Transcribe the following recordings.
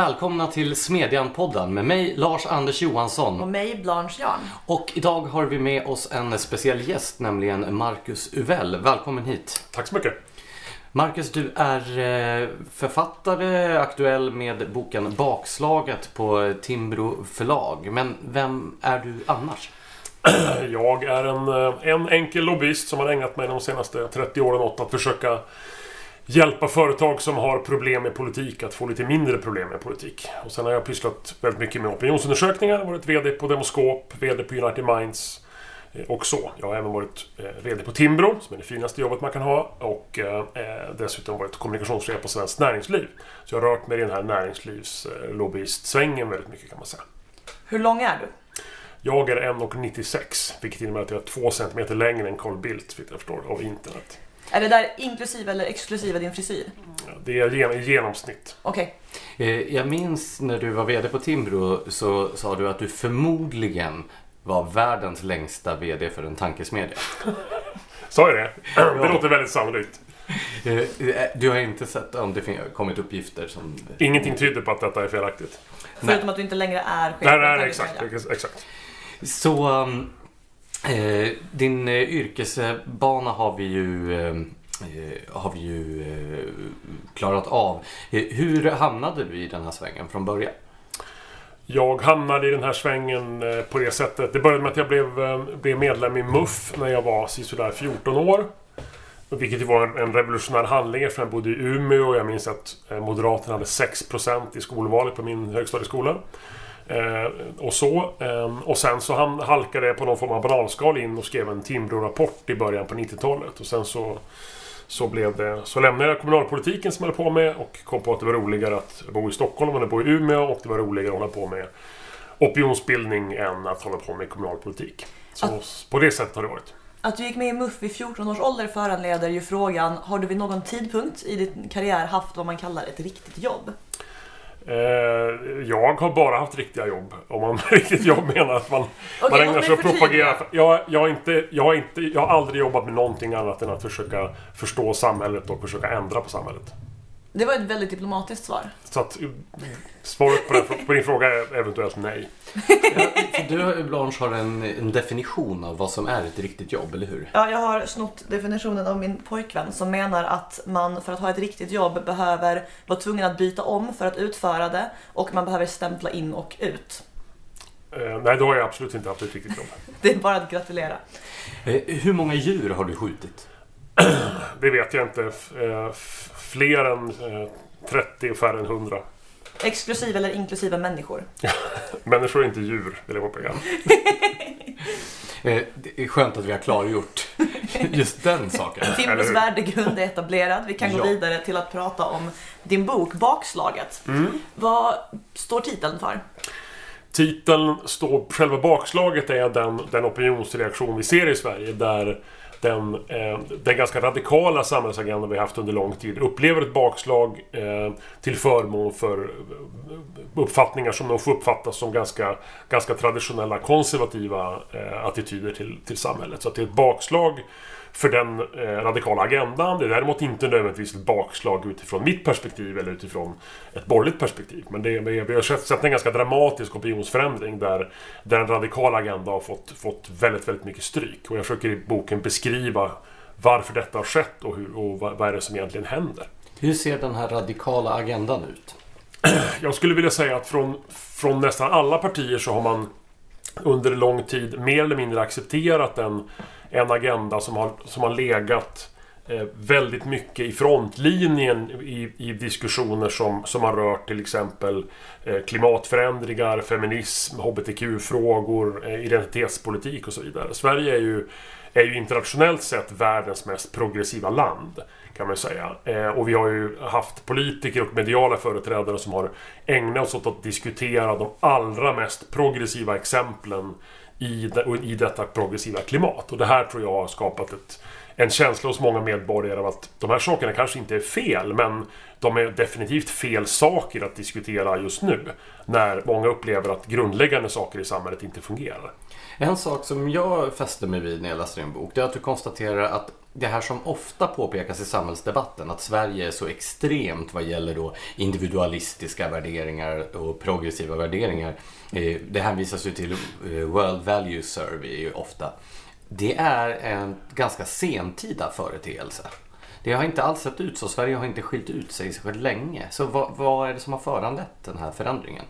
välkomna till Smedjan-podden med mig Lars-Anders Johansson. Och mig Blanche Jarn. Och idag har vi med oss en speciell gäst, nämligen Marcus Uvell. Välkommen hit. Tack så mycket. Marcus, du är eh, författare, aktuell med boken Bakslaget på Timbro förlag. Men vem är du annars? Jag är en, eh, en enkel lobbyist som har ägnat mig de senaste 30 åren åt att försöka hjälpa företag som har problem med politik att få lite mindre problem med politik. Och sen har jag pysslat väldigt mycket med opinionsundersökningar, varit VD på Demoskop, VD på United Minds eh, och så. Jag har även varit eh, VD på Timbro, som är det finaste jobbet man kan ha. Och eh, dessutom varit kommunikationschef på Svenskt Näringsliv. Så jag har rört mig i den här näringslivslobbyistsvängen väldigt mycket kan man säga. Hur lång är du? Jag är 1,96 vilket innebär att jag är 2 cm längre än Carl Bildt, vilket jag förstår, av internet. Är det där inklusive eller exklusive din frisyr? Det är i genomsnitt. Okej. Eh, jag minns när du var VD på Timbro så sa du att du förmodligen var världens längsta VD för en tankesmedja. Sa jag det? Det låter väldigt sannolikt. Eh, eh, Du har inte sett om det kommit uppgifter som... Ingenting tyder på att detta är felaktigt. Förutom att du inte längre är chef Nej, nej, Tankesmedjan. exakt. exakt. Så um, eh, din eh, yrkesbana har vi ju, eh, eh, har vi ju eh, klarat av. Eh, hur hamnade du i den här svängen från början? Jag hamnade i den här svängen eh, på det sättet. Det började med att jag blev, eh, blev medlem i MUF när jag var sådär 14 år. Vilket var en, en revolutionär handling för jag bodde i Umeå och jag minns att eh, Moderaterna hade 6% i skolvalet på min högstadieskola. Eh, och så. Eh, och sen så han, halkade jag på någon form av banalskal in och skrev en Timbro-rapport i början på 90-talet. Och sen så, så, blev det, så lämnade jag kommunalpolitiken som jag höll på med och kom på att det var roligare att bo i Stockholm än att bo i Umeå och det var roligare att hålla på med opinionsbildning än att hålla på med kommunalpolitik. Så på det sättet har det varit. Att du gick med i MUF vid 14 års ålder föranleder ju frågan, har du vid någon tidpunkt i din karriär haft vad man kallar ett riktigt jobb? Eh, jag har bara haft riktiga jobb. Om man riktigt jobb menar att man, man Okej, ägnar sig åt att propagera. Jag, jag, har inte, jag, har inte, jag har aldrig jobbat med någonting annat än att försöka förstå samhället och försöka ändra på samhället. Det var ett väldigt diplomatiskt svar. Så att eh, svaret på, den, på din fråga är eventuellt nej. För du Blanche har en, en definition av vad som är ett riktigt jobb, eller hur? Ja, jag har snott definitionen av min pojkvän som menar att man för att ha ett riktigt jobb behöver vara tvungen att byta om för att utföra det och man behöver stämpla in och ut. Eh, nej, då har jag absolut inte haft ett riktigt jobb. Det är bara att gratulera. Eh, hur många djur har du skjutit? Det vet jag inte. Eh, f- Fler än eh, 30 och färre än 100. Exklusive eller inklusive människor. Människor är inte djur, vill jag påpeka. Eh, Det är skönt att vi har klargjort just den saken. Timbros värdegrund är etablerad. Vi kan Ja. gå vidare till att prata om din bok Bakslaget. Mm. Vad står titeln för? Titeln står... Själva bakslaget är den, den opinionsreaktion vi ser i Sverige där den, eh, den ganska radikala samhällsagenda vi haft under lång tid upplever ett bakslag eh, till förmån för eh, uppfattningar som de får uppfattas som ganska, ganska traditionella konservativa eh, attityder till, till samhället. Så att det är ett bakslag för den eh, radikala agendan. Det är däremot inte nödvändigtvis ett bakslag utifrån mitt perspektiv eller utifrån ett borgerligt perspektiv. Men det, vi har sett sett en ganska dramatisk opinionsförändring där, där en radikal agenda har fått, fått väldigt, väldigt mycket stryk. Och jag försöker i boken beskriva varför detta har skett och, hur, och vad, vad är det som egentligen händer. Hur ser den här radikala agendan ut? Jag skulle vilja säga att från, från nästan alla partier så har man under lång tid mer eller mindre accepterat en, en agenda som har, som har legat eh, väldigt mycket i frontlinjen i, i diskussioner som, som har rört till exempel eh, klimatförändringar, feminism, HBTQ-frågor, eh, identitetspolitik och så vidare. Sverige är ju, är ju internationellt sett världens mest progressiva land. Kan man säga. Och vi har ju haft politiker och mediala företrädare som har ägnat sig åt att diskutera de allra mest progressiva exemplen i, de, i detta progressiva klimat. Och det här tror jag har skapat ett, en känsla hos många medborgare av att de här sakerna kanske inte är fel, men de är definitivt fel saker att diskutera just nu. När många upplever att grundläggande saker i samhället inte fungerar. En sak som jag fäste mig vid när jag läste din bok, det är att du konstaterar att det här som ofta påpekas i samhällsdebatten, att Sverige är så extremt vad gäller då individualistiska värderingar och progressiva värderingar. Eh, det hänvisas ju till eh, World Value Survey ofta. Det är en ganska sentida företeelse. Det har inte alls sett ut så. Sverige har inte skilt ut sig så länge. Så vad, vad är det som har föranlett den här förändringen?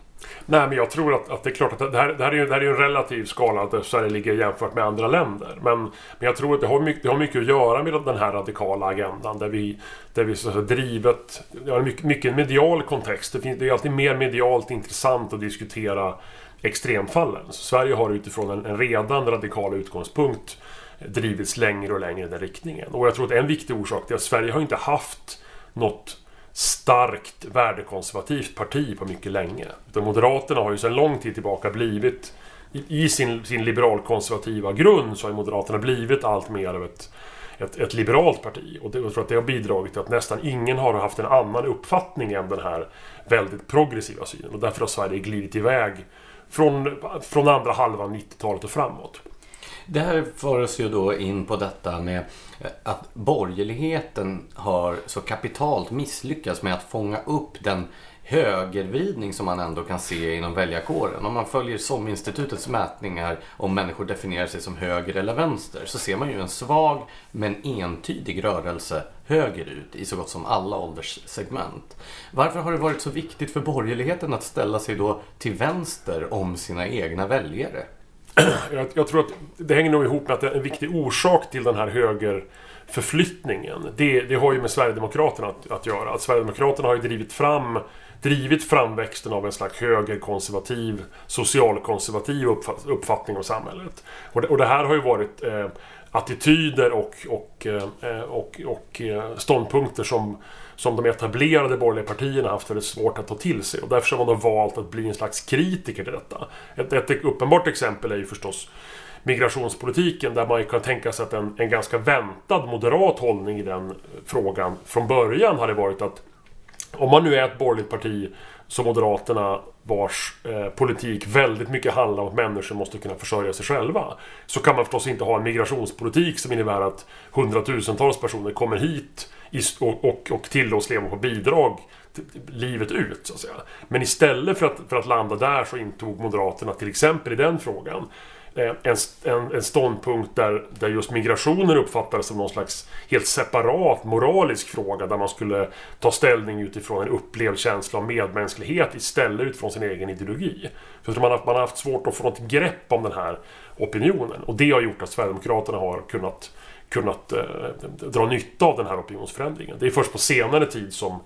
Nej, men jag tror att, att det är klart att det här, det här, är, ju, det här är ju en relativ skala där Sverige ligger jämfört med andra länder. Men, men jag tror att det har, mycket, det har mycket att göra med den här radikala agendan där vi, där vi så att säga, drivet... Det har mycket, mycket medial kontext. Det, finns, det är alltid mer medialt intressant att diskutera extremfallen. Så Sverige har utifrån en, en redan radikal utgångspunkt drivits längre och längre i den riktningen. Och jag tror att en viktig orsak är att Sverige har inte haft något starkt värdekonservativt parti på mycket länge. Utan Moderaterna har ju sedan lång tid tillbaka blivit i sin, sin liberalkonservativa grund så har Moderaterna blivit allt mer av ett, ett, ett liberalt parti. Och det, jag tror att det har bidragit till att nästan ingen har haft en annan uppfattning än den här väldigt progressiva synen. Och därför har Sverige glidit iväg från, från andra halvan 90-talet och framåt. Det här för oss ju då in på detta med att borgerligheten har så kapitalt misslyckats med att fånga upp den högervridning som man ändå kan se inom väljarkåren. Om man följer SOM-institutets mätningar om människor definierar sig som höger eller vänster så ser man ju en svag men entydig rörelse högerut i så gott som alla ålderssegment. Varför har det varit så viktigt för borgerligheten att ställa sig då till vänster om sina egna väljare? jag, jag, tror att det hänger nog ihop med att en viktig orsak till den här högerförflyttningen det, det har ju med Sverigedemokraterna att, att göra. Att Sverigedemokraterna har ju drivit fram drivit framväxten av en slags högerkonservativ, socialkonservativ uppfattning om samhället. Och det, och det här har ju varit eh, attityder och, och, eh, eh och, och eh, ståndpunkter som som de etablerade borgerliga partierna haft väldigt svårt att ta till sig. Och därför har man då valt att bli en slags kritiker till detta. Ett, ett uppenbart exempel är ju förstås migrationspolitiken där man kan tänka sig att en, en ganska väntad moderat hållning i den frågan från början hade varit att om man nu är ett borgerligt parti som Moderaterna vars eh, politik väldigt mycket handlar om att människor måste kunna försörja sig själva. Så kan man förstås inte ha en migrationspolitik som innebär att hundratusentals personer kommer hit och, och, och tillåts leva på bidrag livet ut. Så att säga. Men istället för att, för att landa där så intog Moderaterna till exempel i den frågan eh, en, en, en ståndpunkt där, där just migrationen uppfattades som någon slags helt separat moralisk fråga där man skulle ta ställning utifrån en upplevd känsla av medmänsklighet istället utifrån sin egen ideologi. För man, har, man har haft svårt att få något grepp om den här opinionen och det har gjort att Sverigedemokraterna har kunnat, kunnat eh, dra nytta av den här opinionsförändringen. Det är först på senare tid som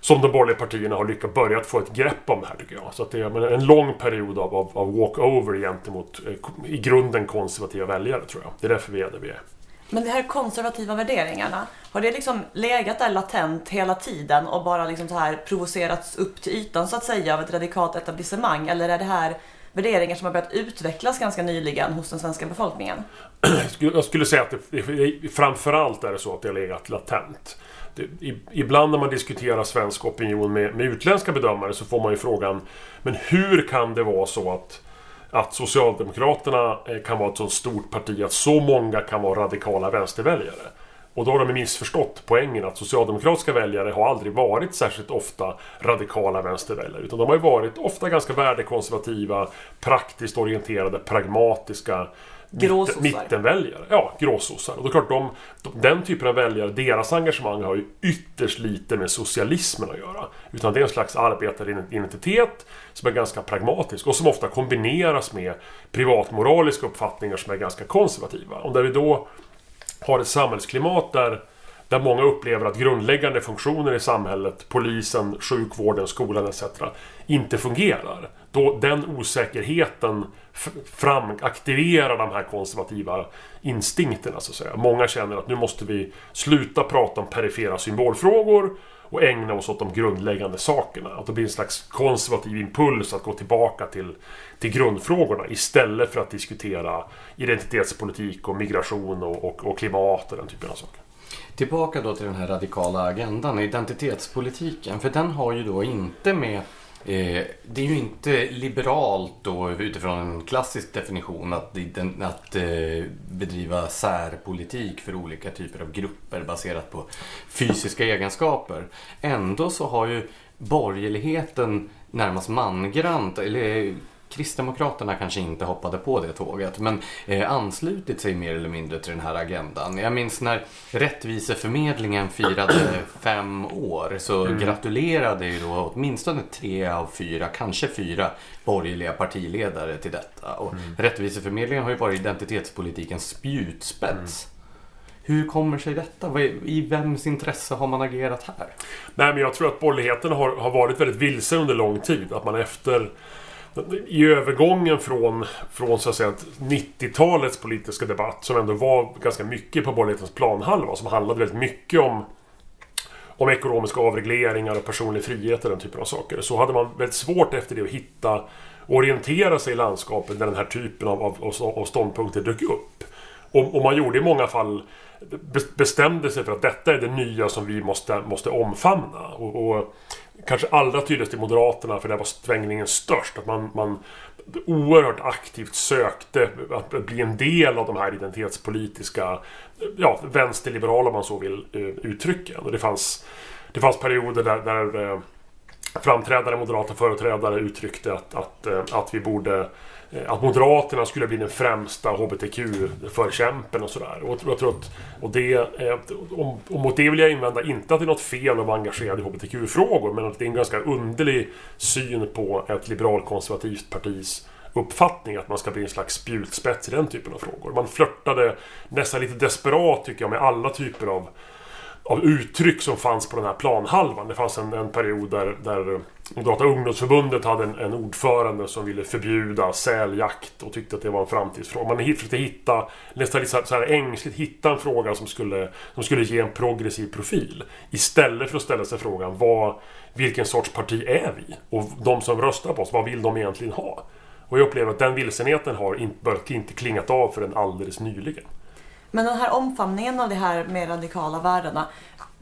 som de borgerliga partierna har lyckats börja få ett grepp om det här tycker jag. Så att det är en lång period av, av, av walkover gentemot eh, i grunden konservativa väljare tror jag. Det är därför vi är där vi är. Men de här konservativa värderingarna, har det liksom legat där latent hela tiden och bara liksom så här provocerats upp till ytan så att säga av ett radikalt etablissemang? Eller är det här värderingar som har börjat utvecklas ganska nyligen hos den svenska befolkningen? Jag skulle säga att det, framförallt är det så att det har legat latent ibland när man diskuterar svensk opinion med, med utländska bedömare så får man ju frågan Men hur kan det vara så att att Socialdemokraterna eh, kan vara ett så stort parti att så många kan vara radikala vänsterväljare. Och då har de missförstått poängen att socialdemokratiska väljare har aldrig varit särskilt ofta radikala vänsterväljare. Utan de har ju varit ofta ganska värdekonservativa, praktiskt orienterade, pragmatiska Gråsossar. Mittenväljare. Ja, gråsossar. Och det är klart, de, de, den typen av väljare, deras engagemang har ju ytterst lite med socialismen att göra. Utan det är en slags arbetaridentitet som är ganska pragmatisk och som ofta kombineras med privatmoraliska uppfattningar som är ganska konservativa. Och där vi då har ett samhällsklimat där där många upplever att grundläggande funktioner i samhället, polisen, sjukvården, skolan etc. inte fungerar. Då den osäkerheten fram, aktiverar de här konservativa instinkterna så att säga. Många känner att nu måste vi sluta prata om perifera symbolfrågor och ägna oss åt de grundläggande sakerna. Att det blir en slags konservativ impuls att gå tillbaka till, till grundfrågorna istället för att diskutera identitetspolitik och migration och, och, och klimat och den typen av saker. Tillbaka då till den här radikala agendan, identitetspolitiken. För den har ju då inte med Eh, det är ju inte liberalt då utifrån en klassisk definition att, att eh, bedriva särpolitik för olika typer av grupper baserat på fysiska egenskaper. Ändå så har ju borgerligheten närmast mangrant, eller Kristdemokraterna kanske inte hoppade på det tåget men eh, anslutit sig mer eller mindre till den här agendan. Jag minns när Rättviseförmedlingen firade fem år så mm. gratulerade ju då åtminstone tre av fyra, kanske fyra borgerliga partiledare till detta. Och mm. Rättviseförmedlingen har ju varit identitetspolitikens spjutspets. Mm. Hur kommer sig detta? I vems intresse har man agerat här? Nej, men jag tror att borgerligheten har, har varit väldigt vilse under lång tid. Att man efter i övergången från, från så att säga 90-talets politiska debatt som ändå var ganska mycket på borgerlighetens planhalva som handlade väldigt mycket om om ekonomiska avregleringar och personlig frihet och den typen av saker. Så hade man väldigt svårt efter det att hitta orientera sig i landskapet när den här typen av, av, av ståndpunkter dök upp. Och, och, man gjorde i många fall bestämde sig för att detta är det nya som vi måste, måste omfamna. Och, och kanske allra tydligast i Moderaterna, för där var svängningen störst. Att man, man oerhört aktivt sökte att bli en del av de här identitetspolitiska, ja, vänsterliberala om man så vill, eh, uttrycken. Och det fanns, det fanns perioder där, där eh, framträdande moderata företrädare uttryckte att, att, eh, att vi borde Eh, att Moderaterna skulle bli den främsta HBTQ-förkämpen och sådär. Och, jag tror att, och, det, eh, och, och mot det vill jag invända inte att det är något fel att vara engagerad i HBTQ-frågor men att det är en ganska underlig syn på ett liberalkonservativt partis uppfattning att man ska bli en slags spjutspets i den typen av frågor. Man flörtade nästan lite desperat tycker jag med alla typer av av uttryck som fanns på den här planhalvan. Det fanns en, en period där, där Moderata ungdomsförbundet hade en, en, ordförande som ville förbjuda säljakt och tyckte att det var en framtidsfråga. Man försökte hitta, nästan lite så här ängsligt, hitta en fråga som skulle, som skulle ge en progressiv profil. Istället för att ställa sig frågan vad, vilken sorts parti är vi? Och de som röstar på oss, vad vill de egentligen ha? Och jag upplever att den vilsenheten har inte, inte klingat av förrän alldeles nyligen. Men den här omfamningen av de här mer radikala värdena,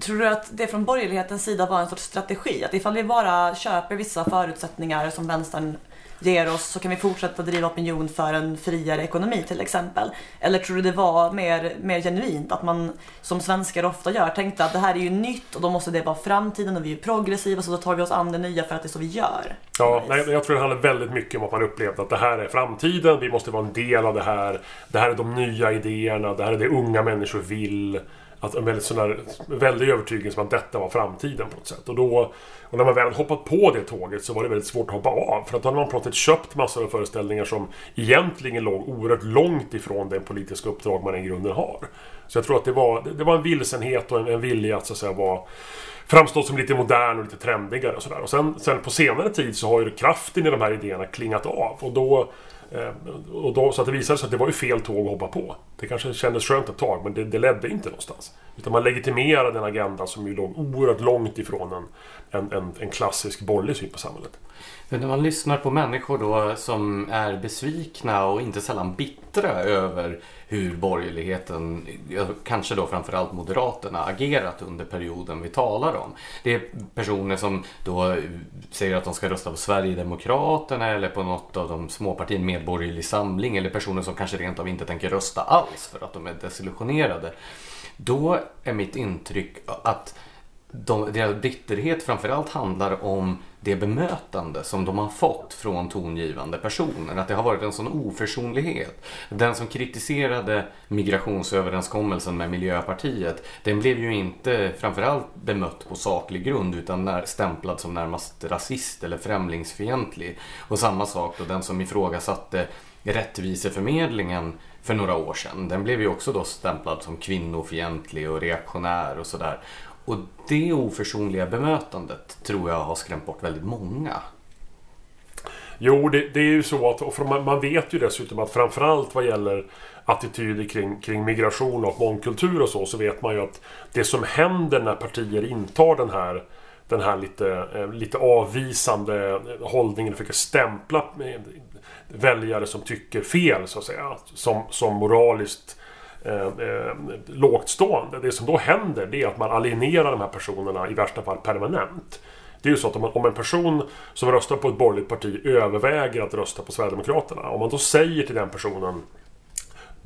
tror du att det från borgerlighetens sida var en sorts strategi? Att ifall vi bara köper vissa förutsättningar som vänstern ger oss så kan vi fortsätta driva opinion för en friare ekonomi till exempel. Eller tror du det var mer, mer genuint att man som svenskar ofta gör tänkte att det här är ju nytt och då måste det vara framtiden och vi är progressiva så då tar vi oss an det nya för att det är så vi gör. Ja, nej, jag tror det handlar väldigt mycket om att man upplevde att det här är framtiden, vi måste vara en del av det här. Det här är de nya idéerna, det här är det unga människor vill. Att en väldigt, sån där, väldig övertygelse om att detta var framtiden på något sätt. Och, då, och när man väl hoppat på det tåget så var det väldigt svårt att hoppa av. För att då hade man plötsligt köpt massor av föreställningar som egentligen låg oerhört långt ifrån det politiska uppdrag man i grunden har. Så jag tror att det var, det var en vilsenhet och en, en vilja att så att säga vara framstå som lite modern och lite trendigare och sådär. Och sen, sen på senare tid så har ju kraften i de här idéerna klingat av. Och då Eh, och då, så att det visade sig att det var ju fel tåg att hoppa på. Det kanske kändes skönt ett tag, men det, det ledde inte någonstans. Utan man legitimerade en agenda som ju låg oerhört långt ifrån en, en, en, en klassisk borgerlig syn på samhället. Men när man lyssnar på människor då som är besvikna och inte sällan bittra över hur borgerligheten, kanske då framförallt Moderaterna, agerat under perioden vi talar om. Det är personer som då säger att de ska rösta på Sverigedemokraterna eller på något av de småpartierna, Medborgerlig Samling eller personer som kanske rent av inte tänker rösta alls för att de är desillusionerade. Då är mitt intryck att de, deras bitterhet framförallt handlar om det bemötande som de har fått från tongivande personer. Att det har varit en sån oförsonlighet. Den som kritiserade migrationsöverenskommelsen med Miljöpartiet, den blev ju inte framförallt bemött på saklig grund utan när, stämplad som närmast rasist eller främlingsfientlig. Och samma sak då den som ifrågasatte rättviseförmedlingen för några år sedan. Den blev ju också då stämplad som kvinnofientlig och reaktionär och sådär. Och det oförsonliga bemötandet tror jag har skrämt bort väldigt många. Jo, det, det är ju så att och man, man vet ju dessutom att framförallt vad gäller attityder kring, kring migration och mångkultur och så, så vet man ju att det som händer när partier intar den här den här lite, eh, lite avvisande hållningen, försöker stämpla eh, väljare som tycker fel, så att säga, som, som moraliskt eh, eh lågt stående. Det som då händer det är att man alienerar de här personerna i värsta fall permanent. Det är ju så att om, man, om en person som röstar på ett borgerligt parti överväger att rösta på Sverigedemokraterna. Om man då säger till den personen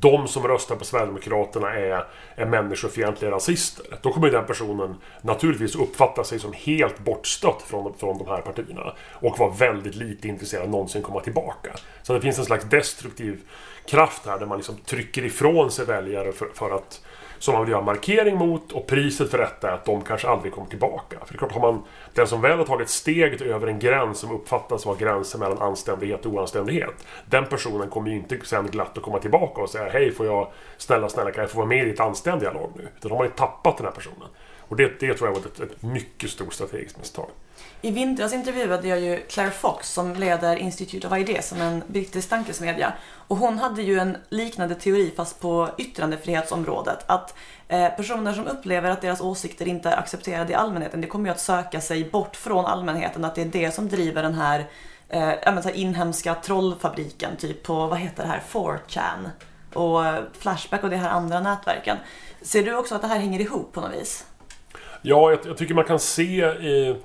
de som röstar på Sverigedemokraterna är, är människofientliga rasister. Då kommer den personen naturligtvis uppfatta sig som helt bortstött från, från de här partierna. Och vara väldigt lite intresserad av att någonsin komma tillbaka. Så det finns en slags destruktiv kraft här där man liksom trycker ifrån sig väljare för, för att som man vill göra markering mot och priset för detta är att de kanske aldrig kommer tillbaka. För det är klart, har man den som väl har tagit steget över en gräns som uppfattas vara gränsen mellan anständighet och oanständighet. Den personen kommer ju inte sen glatt att komma tillbaka och säga Hej, får jag snälla, snälla kan jag få vara med i ditt anständiga lag nu? Utan de har ju tappat den här personen. Och det, det tror jag var ett, ett mycket stort strategiskt misstag. I vintras intervjuade jag ju Claire Fox som leder Institute of Ideas som en brittisk tankesmedja. Och hon hade ju en liknande teori fast på yttrandefrihetsområdet. Att eh, personer som upplever att deras åsikter inte är accepterade i allmänheten, det kommer ju att söka sig bort från allmänheten. Att det är det som driver den här, eh, så här inhemska trollfabriken, typ på, vad heter det här, 4chan och Flashback och de här andra nätverken. Ser du också att det här hänger ihop på något vis? Ja, jag, jag tycker man kan se i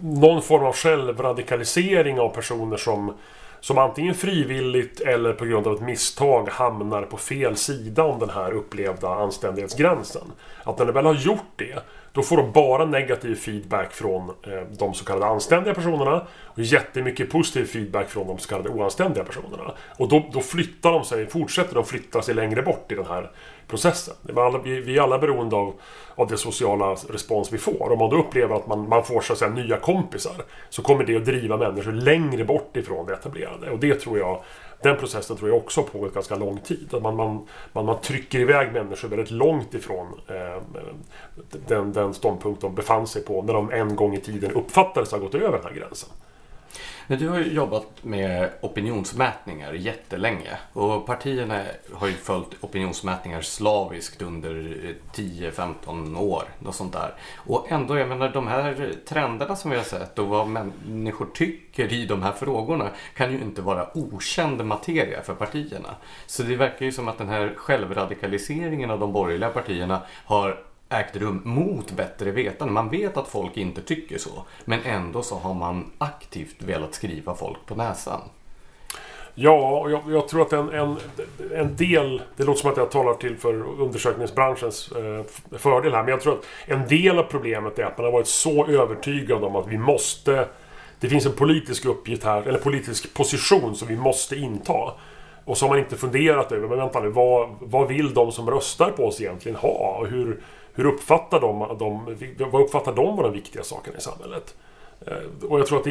någon form av självradikalisering av personer som som antingen frivilligt eller på grund av ett misstag hamnar på fel sida om den här upplevda anständighetsgränsen. Att när de väl har gjort det, då får de bara negativ feedback från eh, de så kallade anständiga personerna och jättemycket positiv feedback från de så kallade oanständiga personerna. Och då, då flyttar de sig, fortsätter de flytta sig längre bort i den här processen. Vi är alla beroende av, av det sociala respons vi får. Om man då upplever att man, man får så att säga, nya kompisar så kommer det att driva människor längre bort ifrån det etablerade. Och det tror jag den processen tror jag också har pågått ganska lång tid. Att man, man, man, man trycker iväg människor väldigt långt ifrån eh, den, den ståndpunkt de befann sig på när de en gång i tiden uppfattades ha gått över den här gränsen. Men du har ju jobbat med opinionsmätningar jättelänge och partierna har ju följt opinionsmätningar slaviskt under 10-15 år. Något sånt där. Och ändå, jag menar de här trenderna som vi har sett och vad människor tycker i de här frågorna kan ju inte vara okänd materia för partierna. Så det verkar ju som att den här självradikaliseringen av de borgerliga partierna har ägt rum mot bättre vetande. Man vet att folk inte tycker så. Men ändå så har man aktivt velat skriva folk på näsan. Ja, jag, jag tror att en, en, en, del... Det låter som att jag talar till för undersökningsbranschens eh, fördel här. Men jag tror att en del av problemet är att man har varit så övertygad om att vi måste... Det finns en politisk uppgift här, eller politisk position som vi måste inta. Och så har man inte funderat över, men vänta nu, vad, vad vill de som röstar på oss egentligen ha? Och hur, hur uppfattar de, de, vad uppfattar de vara de viktiga sakerna i samhället? Eh, och jag tror att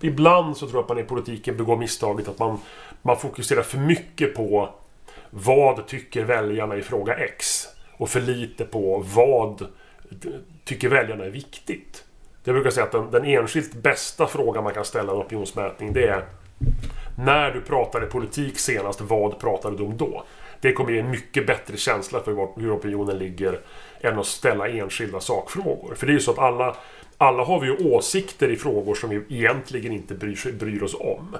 ibland så tror jag att man i politiken begår misstaget att man, man fokuserar för mycket på vad tycker väljarna i fråga X? Och för lite på vad tycker väljarna är viktigt? Jag brukar säga att den, den enskilt bästa frågan man kan ställa i en opinionsmätning det är När du pratade politik senast, vad pratade du om då? Det kommer ge en mycket bättre känsla för hur opinionen ligger än att ställa enskilda sakfrågor. För det är ju så att alla, alla har vi ju åsikter i frågor som vi egentligen inte bryr, bryr oss om.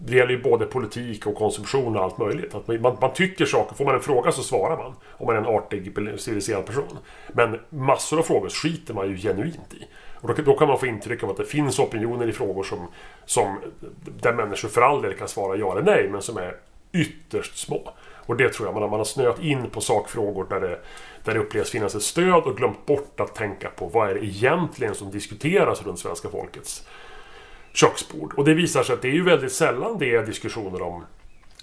Det gäller ju både politik och konsumtion och allt möjligt. Att man, man, tycker saker, får man en fråga så svarar man. Om man är en artig, civiliserad person. Men massor av frågor skiter man ju genuint i. Och då, då, kan man få intryck av att det finns opinioner i frågor som, som där människor för all del kan svara ja eller nej, men som är ytterst små. Och det tror jag, man har, man har snöat in på sakfrågor där det, där det upplevs finnas ett stöd och glömt bort att tänka på vad är det egentligen som diskuteras runt svenska folkets köksbord. Och det visar sig att det är ju väldigt sällan det är diskussioner om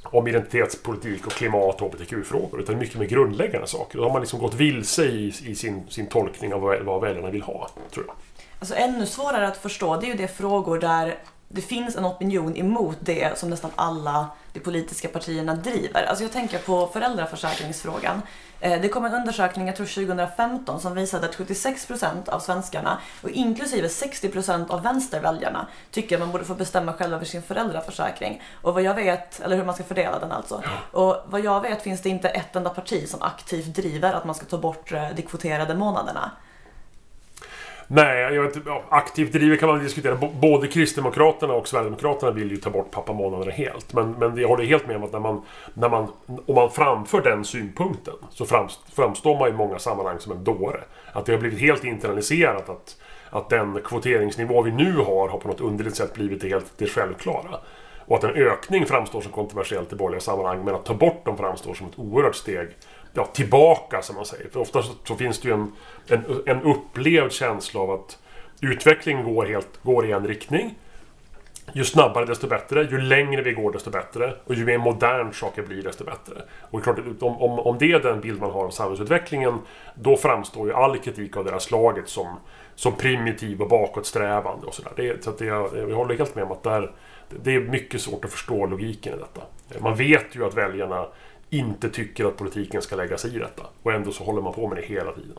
om identitetspolitik och klimat och hbtq-frågor. Utan mycket mer grundläggande saker. Då har man liksom gått vilse i, i sin, sin tolkning av vad, vad väljarna vill ha, tror jag. Alltså ännu svårare att förstå, det är ju de frågor där det finns en opinion emot det som nästan alla de politiska partierna driver. Alltså jag tänker på föräldraförsäkringsfrågan. Eh, det kom en undersökning, jag tror 2015, som visade att 76% av svenskarna och inklusive 60% av vänsterväljarna tycker att man borde få bestämma själv över sin föräldraförsäkring. Och vad jag vet, eller hur man ska fördela den alltså. Och vad jag vet finns det inte ett enda parti som aktivt driver att man ska ta bort eh, de kvoterade månaderna. Nej, jag vet inte, ja, aktivt drivet kan man diskutera. B- Både Kristdemokraterna och Sverigedemokraterna vill ju ta bort pappamånaderna helt. Men, men jag håller helt med om att när man, när man, om man framför den synpunkten så framstår man i många sammanhang som en dåre. Att det har blivit helt internaliserat att, att den kvoteringsnivå vi nu har har på något underligt sätt blivit det helt det självklara. Och att en ökning framstår som kontroversiellt i borgerliga sammanhang men att ta bort dem framstår som ett oerhört steg ja, tillbaka som man säger. För ofta så, finns det ju en, en, en upplevd känsla av att utvecklingen går, helt, går i en riktning. Ju snabbare desto bättre, ju längre vi går desto bättre och ju mer modern saker blir desto bättre. Och klart, om, om, om det är den bild man har av samhällsutvecklingen då framstår ju all kritik av det här slaget som, som primitiv och bakåtsträvande och sådär. Så att det, jag håller helt med om att där, det är mycket svårt att förstå logiken i detta. Man vet ju att väljarna inte tycker att politiken ska lägga sig i detta. Och ändå så håller man på med det hela tiden.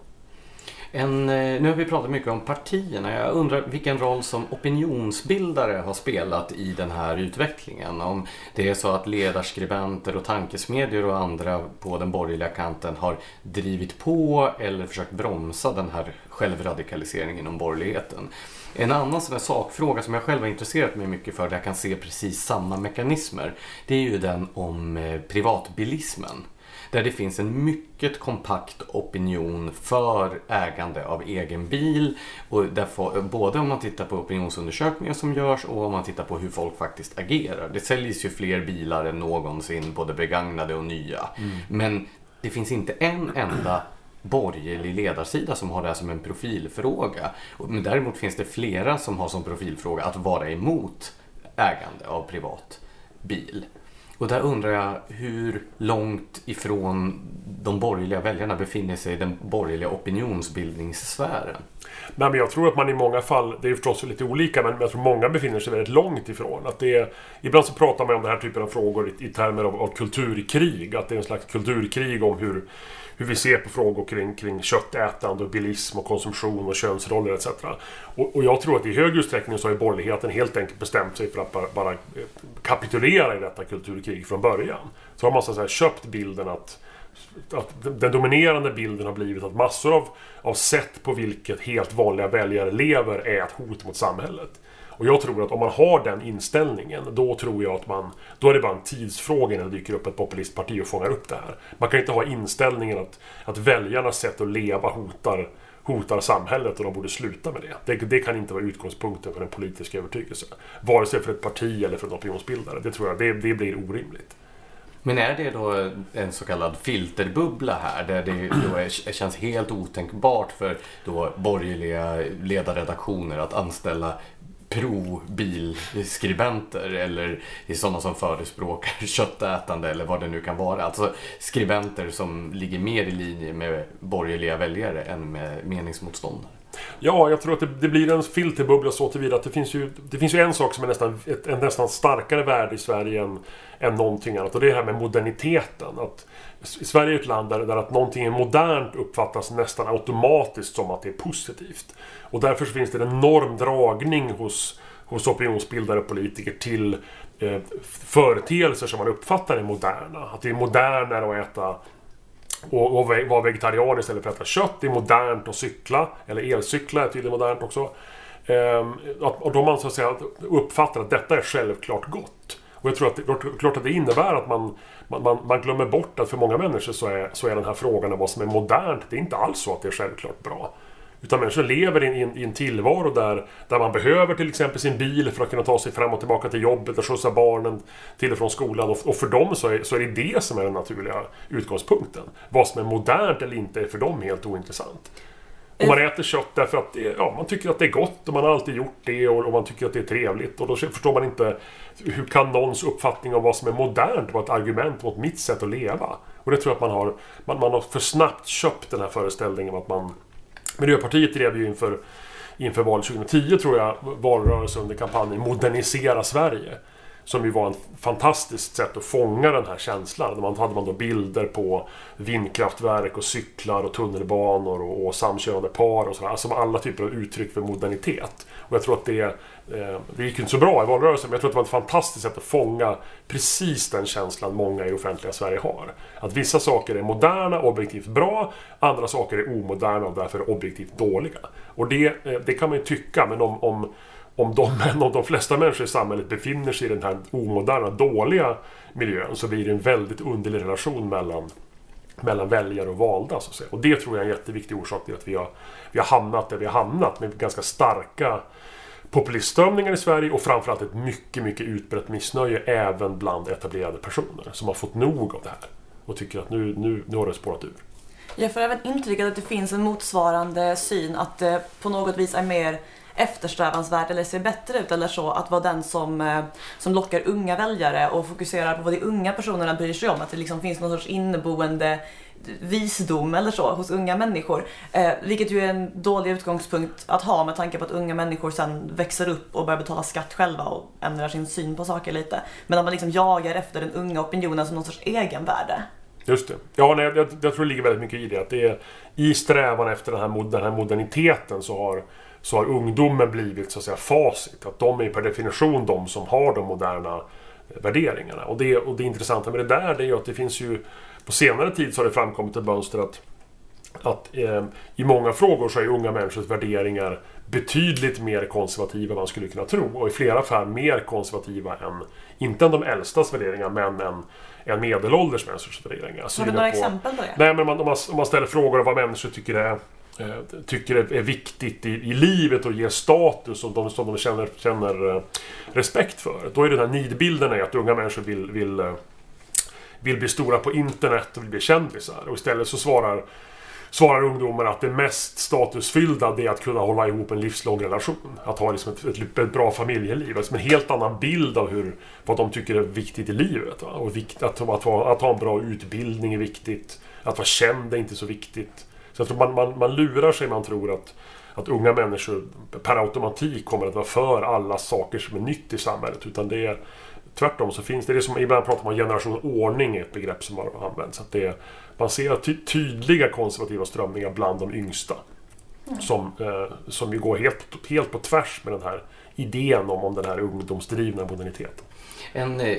En, eh, nu har vi pratat mycket om partierna. Jag undrar vilken roll som opinionsbildare har spelat i den här utvecklingen. Om det är så att ledarskribenter och tankesmedjor och andra på den borgerliga kanten har drivit på eller försökt bromsa den här självradikaliseringen inom borgerligheten. En annan sån sakfråga som jag själv har intresserat mig mycket för, där jag kan se precis samma mekanismer, det är ju den om eh, privatbilismen. Där det finns en mycket kompakt opinion för ägande av egen bil. Och därför, både om man tittar på opinionsundersökningar som görs och om man tittar på hur folk faktiskt agerar. Det säljs ju fler bilar än någonsin, både begagnade och nya. Mm. Men det finns inte en enda borgerlig ledarsida som har det här som en profilfråga. Men däremot finns det flera som har som profilfråga att vara emot ägande av privat bil. Och där undrar jag hur långt ifrån de borgerliga väljarna befinner sig i den borgerliga opinionsbildningssfären. Nej, men jag tror att man i många fall, det är förstås lite olika, men jag tror många befinner sig väldigt långt ifrån. Att det är, ibland så pratar man om den här typen av frågor i, i termer av, av kulturkrig. Att det är en slags kulturkrig om hur hur vi ser på frågor kring, kring köttätande, och bilism och konsumtion och könsroller etc. Och, och, jag tror att i hög utsträckning så har borgerligheten helt enkelt bestämt sig för att bara, bara eh, kapitulera i detta kulturkrig från början. Så har man så att säga köpt bilden att att den dominerande bilden har blivit att massor av, av sätt på vilket helt vanliga väljare lever är ett hot mot samhället. Och jag tror att om man har den inställningen, då tror jag att man... Då är det bara en tidsfråga när det dyker upp ett populistparti och fångar upp det här. Man kan inte ha inställningen att, att väljarnas sätt att leva hotar, hotar samhället och de borde sluta med det. det. det. kan inte vara utgångspunkten för en politisk övertygelse. Vare sig för ett parti eller för en opinionsbildare. Det tror jag, det, det blir orimligt. Men är det då en så kallad filterbubbla här där det då är, känns helt otänkbart för då borgerliga ledarredaktioner att anställa pro-bilskribenter eller i sådana som förespråkar köttätande eller vad det nu kan vara. Alltså skribenter som ligger mer i linje med borgerliga väljare än med meningsmotståndare. Ja, jag tror att det, det blir en filterbubbla så tillvida att det finns ju, det finns ju en sak som är nästan, ett, en nästan starkare värde i Sverige än, än någonting annat och det är det här med moderniteten. Att Sverige är ett land där, där att någonting är modernt uppfattas nästan automatiskt som att det är positivt. Och därför så finns det en enorm dragning hos, hos opinionsbildare och politiker till eh, företeelser som man uppfattar är moderna. Att det är modernare att äta och, och vara vegetarian istället för att äta kött. Det är modernt att cykla. Eller elcykla är tydligen modernt också. Ehm, och då man så att säga uppfattar att detta är självklart gott. Och jag tror att det, klart att det innebär att man, man, man glömmer bort att för många människor så är, så är den här frågan om vad som är modernt, det är inte alls så att det är självklart bra. Utan människor lever i en, i en tillvaro där, där man behöver till exempel sin bil för att kunna ta sig fram och tillbaka till jobbet och skjutsa barnen till och från skolan. Och, och för dem så är, så är det det som är den naturliga utgångspunkten. Vad som är modernt eller inte är för dem helt ointressant. Och man äter kött därför att ja, man tycker att det är gott och man har alltid gjort det och, och, man tycker att det är trevligt. Och då förstår man inte hur kan någons uppfattning om vad som är modernt vara ett argument mot mitt sätt att leva? Och det tror jag att man har, man, man har för snabbt köpt den här föreställningen om att man Miljöpartiet drev ju inför inför valet 2010 tror jag, valrörelsen under kampanjen Modernisera Sverige. Som ju var ett fantastiskt sätt att fånga den här känslan. Man hade man då bilder på vindkraftverk och cyklar och tunnelbanor och, och samkönade par och sådär. Alltså alla typer av uttryck för modernitet. Och jag tror att det, eh, det gick inte så bra i valrörelsen, men jag tror att det var ett fantastiskt sätt att fånga precis den känslan många i offentliga Sverige har. Att vissa saker är moderna, objektivt bra, andra saker är omoderna och därför objektivt dåliga. Och det, eh, det kan man ju tycka, men om, om om de, om de flesta människor i samhället befinner sig i den här omoderna, dåliga miljön så blir det en väldigt underlig relation mellan, mellan väljare och valda. Så att säga. Och det tror jag är en jätteviktig orsak till att vi har, vi har hamnat där vi har hamnat med ganska starka populistströmningar i Sverige och framförallt ett mycket, mycket utbrett missnöje även bland etablerade personer som har fått nog av det här och tycker att nu, nu, nu har det spårat ur. Jag får även intrycket att det finns en motsvarande syn att det på något vis är mer eftersträvansvärt eller ser bättre ut eller så att vara den som, eh, som lockar unga väljare och fokuserar på vad de unga personerna bryr sig om. Att det liksom finns någon sorts inneboende visdom eller så hos unga människor. Eh, vilket ju är en dålig utgångspunkt att ha med tanke på att unga människor sen växer upp och börjar betala skatt själva och ändrar sin syn på saker lite. Men att man liksom jagar efter den unga opinionen som någon sorts egenvärde. Just det. Ja, nej, jag, jag tror det ligger väldigt mycket i det. Att det är, I strävan efter den här, den här moderniteten så har så har ungdomen blivit så att säga facit. Att de är per definition de som har de moderna värderingarna. Och det, och det intressanta med det där det är ju att det finns ju på senare tid så har det framkommit ett mönster att, att eh, i många frågor så är unga människors värderingar betydligt mer konservativa än man skulle kunna tro. Och i flera fall mer konservativa än, inte än de äldstas värderingar, men än, än medelålders människors värderingar. Har du några på, exempel på det? Nej, men om man, om man ställer frågor om vad människor tycker är Eh, Eh, tycker är viktigt i, i livet och ger status och de, som de känner, känner eh, respekt för. Då är det den här nidbilden att unga människor vill, vill, eh, vill bli stora på internet och vill bli kändisar. Och istället så svarar, svarar ungdomar att det mest statusfyllda det är att kunna hålla ihop en livslång relation. Att ha liksom ett, ett, ett bra familjeliv. Alltså en helt annan bild av hur, vad de tycker är viktigt i livet. Va? Och vikt, att, att, att, ha, att ha en bra utbildning är viktigt. Att vara känd är inte så viktigt. Så jag tror man, man, man lurar sig man tror att, att unga människor per automatik kommer att vara för alla saker som är nytt i samhället. Utan det är tvärtom så finns det, det som ibland pratar man om generation ordning, ett begrepp som har använts. Att det är, man ser ty, tydliga konservativa strömningar bland de yngsta. Mm. Som, eh, som ju går helt, helt på tvärs med den här idén om, om den här ungdomsdrivna moderniteten. En eh,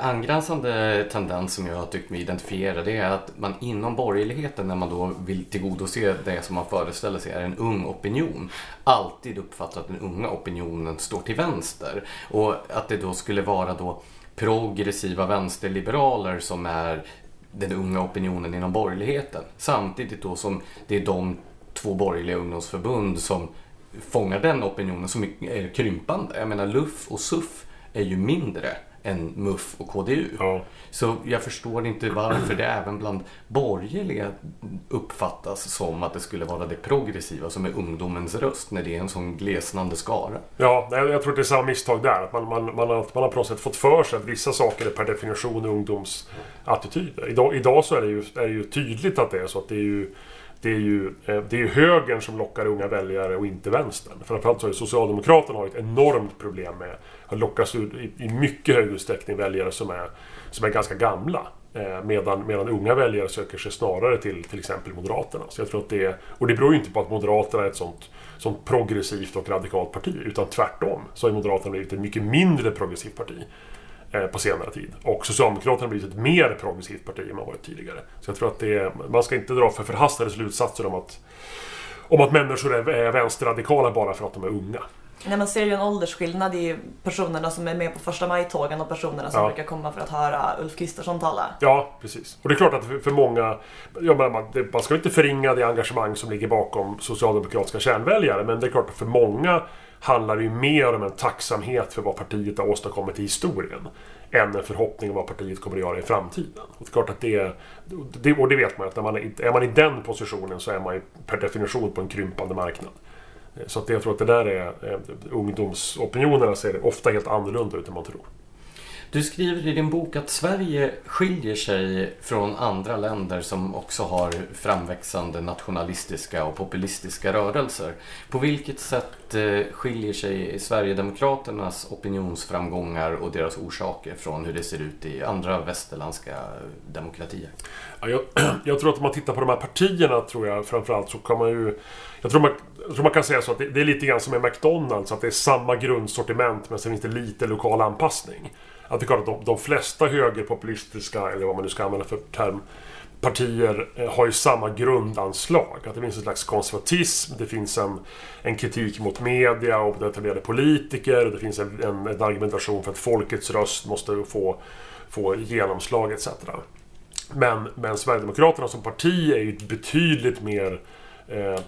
angränsande tendens som jag har tyckt mig identifiera det är att man inom borgerligheten när man då vill tillgodose det som man föreställer sig är en ung opinion alltid uppfattar att den unga opinionen står till vänster. Och att det då skulle vara då progressiva vänsterliberaler som är den unga opinionen inom borgerligheten. Samtidigt då som det är de två borgerliga ungdomsförbund som fångar den opinionen som är krympande. Jag menar LUF och SUF är ju mindre än MUF och KDU. Ja. Så jag förstår inte varför det även bland borgerliga uppfattas som att det skulle vara det progressiva som är ungdomens röst när det är en sån glesnande skara. Ja, jag tror att det är samma misstag där. Att man, man, man, har, man har på något sätt fått för sig att vissa saker är per definition ungdomsattityder. Idag, idag så är det, ju, är det ju tydligt att det är så att det är ju det är ju, eh, det är ju högern som lockar unga väljare och inte vänstern. Framförallt så har ju Socialdemokraterna har ett enormt problem med lockas ut i, mycket högre utsträckning väljare som är, som är ganska gamla. Eh, medan, medan unga väljare söker sig snarare till till exempel Moderaterna. Så jag tror att det, och det beror ju inte på att Moderaterna är ett sånt, sånt progressivt och radikalt parti. Utan tvärtom så har Moderaterna blivit ett mycket mindre progressivt parti. Eh, på senare tid. Och Socialdemokraterna har blivit ett mer progressivt parti än man varit tidigare. Så jag tror att det är, man ska inte dra för förhastade slutsatser om att, om att människor är vänsterradikala bara för att de är unga. Nej, man ser ju en åldersskillnad i personerna som är med på första maj-tågen och personerna som ja. brukar komma för att höra Ulf Kristersson tala. Ja, precis. Och det är klart att för, många... Ja, man, man ska inte förringa det engagemang som ligger bakom socialdemokratiska kärnväljare, men det är klart att för många handlar det ju mer om en tacksamhet för vad partiet har åstadkommit i historien än en förhoppning om vad partiet kommer att göra i framtiden. Och det är klart att det, det och det vet man att när man är, är man i den positionen så är man ju per definition på en krympande marknad. Så att jag tror att det där är... Eh, ungdomsopinionerna ser ofta helt annorlunda ut än man tror. Du skriver i din bok att Sverige skiljer sig från andra länder som också har framväxande nationalistiska och populistiska rörelser. På vilket sätt eh, skiljer sig Sverigedemokraternas opinionsframgångar och deras orsaker från hur det ser ut i andra västerländska demokratier? Ja, jag, jag, tror att om man tittar på de här partierna tror jag framförallt så kan man ju... Jag tror man, jag tror man kan säga så att det, det är lite grann som med McDonalds, att det är samma grundsortiment men sen finns det lite lokal anpassning. Att det är klart att de, de flesta högerpopulistiska, eller vad man nu ska använda för term, partier eh, har ju samma grundanslag. Att det finns en slags konservatism, det finns en, en kritik mot media och detaljerade politiker. Det finns en, en, en, argumentation för att folkets röst måste få, få genomslag etc. Men, men Sverigedemokraterna som parti är ju betydligt mer eh,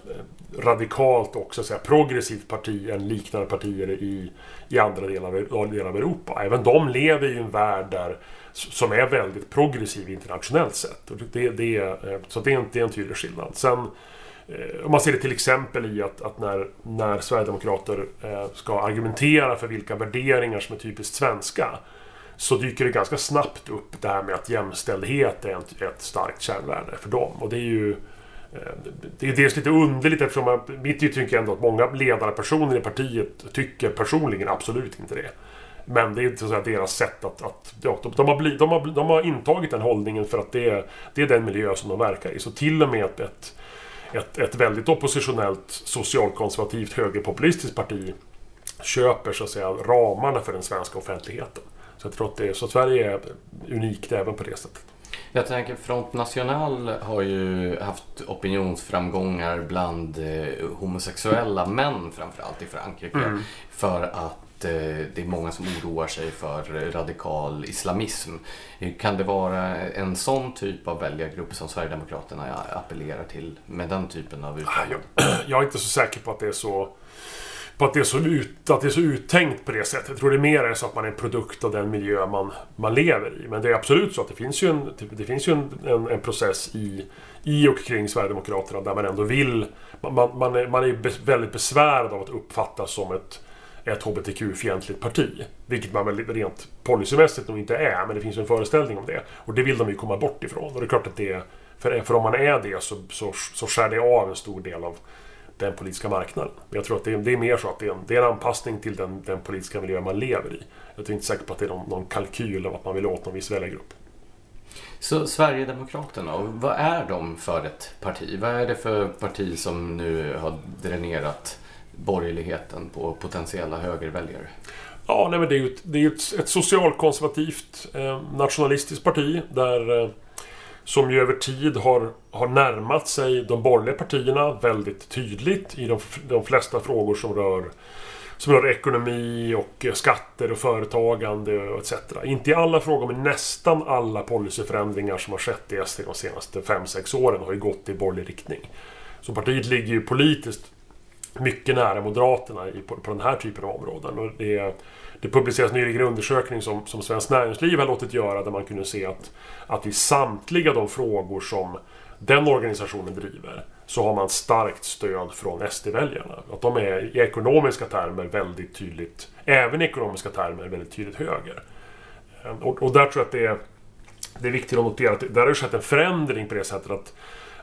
radikalt och så att säga, progressivt parti än liknande partier i, i andra delar av, delar av Europa. Även de lever i en värld där, som är väldigt progressiv internationellt sett. Och det, det, eh, så det är, en, det är en tydlig skillnad. Sen, eh, om man ser det till exempel i att, att när, när Sverigedemokrater eh, ska argumentera för vilka värderingar som är typiskt svenska så dyker det ganska snabbt upp det här med att jämställdhet är ett starkt kärnvärde för dem. Och det är ju Eh, det är dels lite underligt eftersom man, mitt intryck är ändå att många ledande personer i partiet tycker personligen absolut inte det. Men det är så att deras sätt att... att ja, de, de, har bli, de, har, de har intagit den hållningen för att det är, det är den miljö som de verkar i. Så till och med ett, ett, ett, ett väldigt oppositionellt socialkonservativt högerpopulistiskt parti köper så att säga ramarna för den svenska offentligheten. Så jag tror att det så Sverige är unikt även på det sättet. Jag tänker Front National har ju haft opinionsframgångar bland eh, homosexuella män framförallt i Frankrike. Mm. För att eh, det är många som oroar sig för radikal islamism. Kan det vara en sån typ av väljargrupp som Sverigedemokraterna appellerar till med den typen av uttalanden? Jag, jag är inte så säker på att det är så på att det, är så ut, att det är så uttänkt på det sättet. Jag tror det mer är så att man är en produkt av den miljö man, man lever i. Men det är absolut så att det finns ju en, typ, det finns ju en, en, en process i, i och kring Sverigedemokraterna där man ändå vill... Man, man, är, man är väldigt besvärad av att uppfattas som ett, ett HBTQ-fientligt parti. Vilket man väl rent policymässigt nog inte är, men det finns ju en föreställning om det. Och det vill de ju komma bort ifrån. Och det är klart att det... För, för om man är det så, så, så skär det av en stor del av den politiska marknaden. Men jag tror att det är, det är mer så att det är, en, det är en anpassning till den, den politiska miljö man lever i. Jag är inte säker på att det är någon, någon kalkyl av att man vill åt någon viss väljargrupp. Så Sverigedemokraterna, vad är de för ett parti? Vad är det för parti som nu har dränerat borgerligheten på potentiella högerväljare? Ja, nej, men det är ju ett, det är ett, ett socialkonservativt eh, nationalistiskt parti där eh, som ju över tid har, har närmat sig de borgerliga partierna väldigt tydligt i de, de flesta frågor som rör som rör ekonomi och skatter och företagande och etc. Inte i alla frågor, men nästan alla policyförändringar som har skett i SD de senaste 5-6 åren har ju gått i borgerlig riktning. Så partiet ligger ju politiskt mycket nära Moderaterna på, på den här typen av områden. Och det, det publiceras nyligen en undersökning som, som Svenskt Näringsliv har låtit göra där man kunde se att, att i samtliga de frågor som den organisationen driver så har man starkt stöd från SD-väljarna. Att de är i ekonomiska termer väldigt tydligt, även i ekonomiska termer, väldigt tydligt höger. Ehm, och, och där tror jag att det är, det är viktigt att notera att där har det skett en förändring på det sättet att,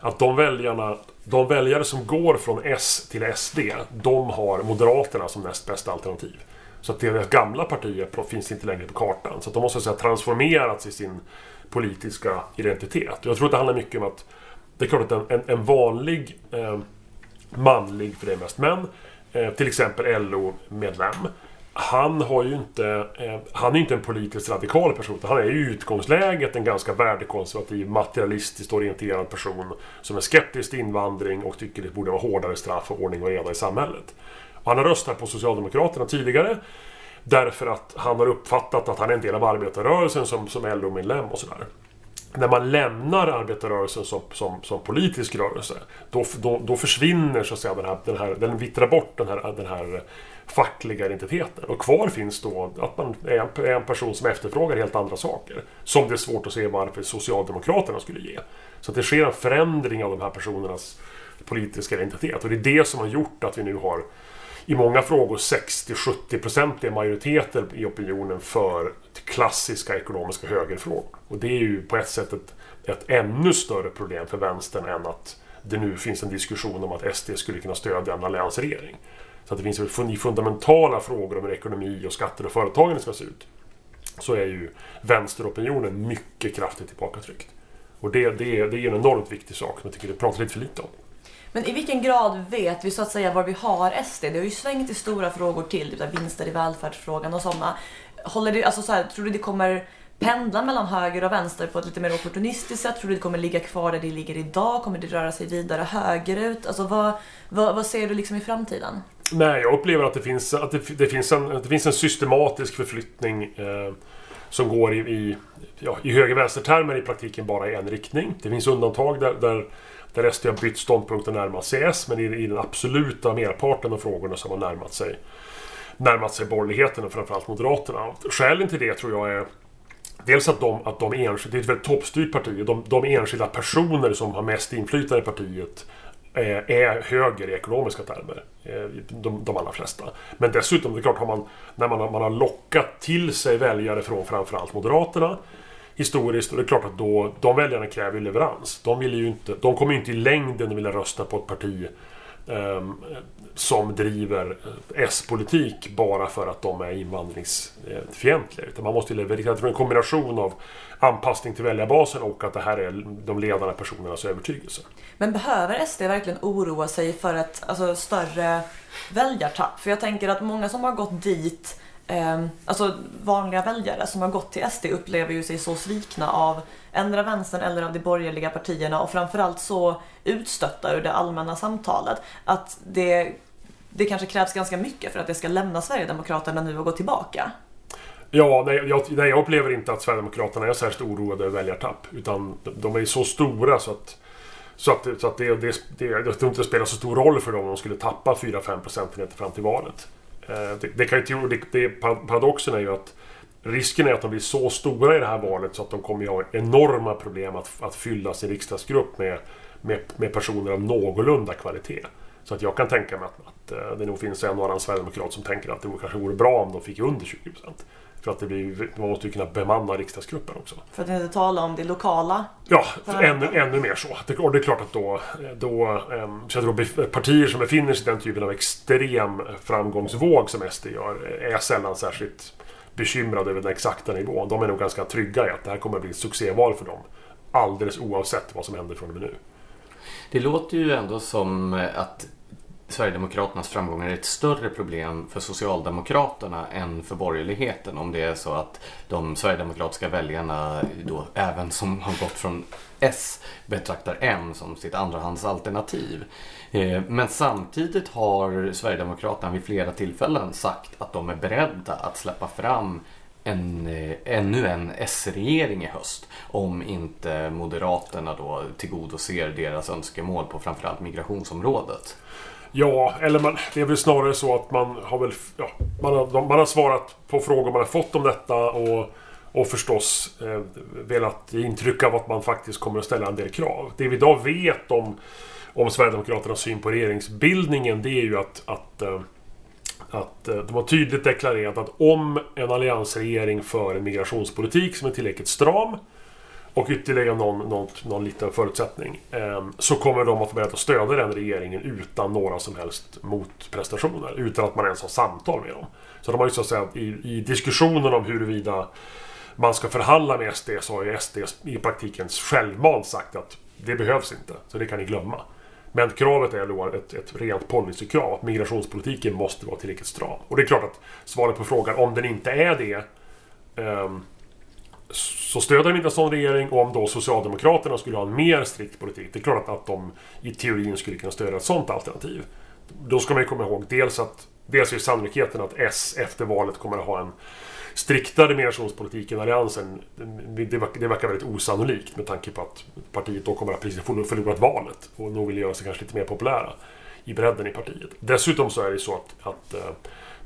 att de väljarna, de väljare som går från S till SD, de har Moderaterna som näst bästa alternativ. Så att deras gamla partier finns inte längre på kartan. Så att de måste säga transformerats i sin politiska identitet. Jag tror att det handlar mycket om att det är klart att en, en vanlig eh, manlig, för det är mest män, eh, till exempel LO-medlem. Han har ju inte, eh, han är inte en politiskt radikal person. Han är i utgångsläget en ganska värdekonservativ, materialistiskt orienterad person som är skeptisk till invandring och tycker det borde vara hårdare straff och ordning och reda i samhället. Han har röstat på Socialdemokraterna tidigare. Därför att han har uppfattat att han är en del av arbetarrörelsen som, som LO-medlem och sådär. När man lämnar arbetarrörelsen som, som, som politisk rörelse då, då, då, försvinner så att säga den här, den här, den vittrar bort den här, den här fackliga identiteten. Och kvar finns då att man är en, är en person som efterfrågar helt andra saker. Som det är svårt att se varför Socialdemokraterna skulle ge. Så att det sker en förändring av de här personernas politiska identitet. Och det är det som har gjort att vi nu har i många frågor 60-70% majoriteter i opinionen för klassiska ekonomiska högerfrågor. Och det är ju på ett sätt ett, ett ännu större problem för vänstern än att det nu finns en diskussion om att SD skulle kunna stödja en alliansregering. Så att det finns i fundamentala frågor om hur ekonomi och skatter och företagande ska se ut. Så är ju vänsteropinionen mycket kraftigt tillbakatryckt. Och det, det, det är en enormt viktig sak som jag tycker det pratas lite för lite om. Men i vilken grad vet vi så att säga var vi har SD? Det har ju svängt i stora frågor till, typ vinster i välfärdsfrågan och sådana. Håller det, alltså så här, tror du det kommer pendla mellan höger och vänster på ett lite mer opportunistiskt sätt? Tror du det kommer ligga kvar där det ligger idag? Kommer det röra sig vidare högerut? Alltså vad, vad, vad ser du liksom i framtiden? Nej, jag upplever att det finns, att det, det finns, en, det finns en systematisk förflyttning eh, som går i, i, ja, i höger-vänster-termer i praktiken bara i en riktning. Det finns undantag där, där, där SD har bytt ståndpunkt och närmat sig S, men i, i den absoluta merparten av frågorna så har man närmat sig, närmat sig borgerligheten och framförallt Moderaterna. Skälen till det tror jag är Dels att de, att de enskilda, det är ett väldigt toppstyrt parti, de, de enskilda personer som har mest inflytande i partiet är höger i ekonomiska termer. Eh, de, de allra flesta. Men dessutom, det är klart, har man, när man har, man har lockat till sig väljare från framförallt Moderaterna historiskt, och det är klart att då, de väljarna kräver leverans. De, vill ju inte, de kommer ju inte i längden vilja rösta på ett parti um, som driver eh, S-politik bara för att de är invandringsfientliga. Utan man måste leverera. Jag tror en kombination av anpassning till väljarbasen och att det här är de ledande personernas övertygelse. Men behöver SD verkligen oroa sig för ett alltså, större väljartapp? För jag tänker att många som har gått dit eh, alltså vanliga väljare som har gått till SD upplever ju sig så svikna av ändra vänstern eller av de borgerliga partierna och framförallt så utstötta ur det allmänna samtalet att det, det kanske krävs ganska mycket för att det ska lämna Sverigedemokraterna nu och gå tillbaka. Ja, nej jag, nej, jag upplever inte att Sverigedemokraterna är särskilt oroade över väljartapp. Utan de är så stora så att så att, så att det, det, det, jag tror inte det spelar så stor roll för dem om de skulle tappa 4-5 procentenheter fram till valet. Eh, det, det, kan ju, det, det, paradoxen är ju att risken är att de blir så stora i det här valet så att de kommer att ha enorma problem att, att fylla sin riksdagsgrupp med, med, med personer av någorlunda kvalitet. Så att jag kan tänka mig att, att eh, det nog finns en och annan sverigedemokrat som tänker att det kanske vore bra om de fick under 20 procent. För att det blir, man måste ju kunna bemanna riksdagsgruppen också. För att inte tala om det lokala? Ja, ännu, ännu mer så. Det, och det är klart att då... då ehm, så jag tror partier som befinner sig i den typen av extrem framgångsvåg som SD gör är sällan särskilt bekymrade över den exakta nivån. De är nog ganska trygga i att det här kommer att bli ett succéval för dem. Alldeles oavsett vad som händer från och med nu. Det låter ju ändå som att Sverigedemokraternas framgångar är ett större problem för Socialdemokraterna än för borgerligheten om det är så att de Sverigedemokratiska väljarna då även som har gått från S betraktar M som sitt andrahandsalternativ. Eh, men samtidigt har Sverigedemokraterna vid flera tillfällen sagt att de är beredda att släppa fram en, eh, ännu en S-regering i höst om inte Moderaterna då tillgodoser deras önskemål på framförallt migrationsområdet. Ja, eller man, det är väl snarare så att man har väl... Ja, man, har, man har svarat på frågor man har fått om detta och, och förstås eh, velat ge intryck av att man faktiskt kommer att ställa en del krav. Det vi idag vet om, om Sverigedemokraternas syn på regeringsbildningen det är ju att, att eh, att eh, de har tydligt deklarerat att om en alliansregering för en migrationspolitik som är tillräckligt stram och ytterligare någon, någon, någon liten förutsättning. Eh, så kommer de att vara beredda att stödja den regeringen utan några som helst motprestationer. Utan att man ens har samtal med dem. Så de har ju så att säga i, i diskussionen om huruvida man ska förhandla med SD så har ju SD i praktiken självmant sagt att det behövs inte, så det kan ni glömma. Men kravet är då ett, ett rent policykrav, att migrationspolitiken måste vara tillräckligt stram. Och det är klart att svaret på frågan om den inte är det um, så stöder de inte en sån regering och om då Socialdemokraterna skulle ha en mer strikt politik, det är klart att, de i teorin skulle kunna stödja ett sånt alternativ. Då ska man ju komma ihåg dels att dels är sannolikheten att S efter valet kommer att ha en striktare migrationspolitik än Alliansen, det, det verkar väldigt osannolikt med tanke på att partiet då kommer att precis ha förlorat valet och nog vill göra sig kanske lite mer populära i bredden i partiet. Dessutom så är det så att, att eh,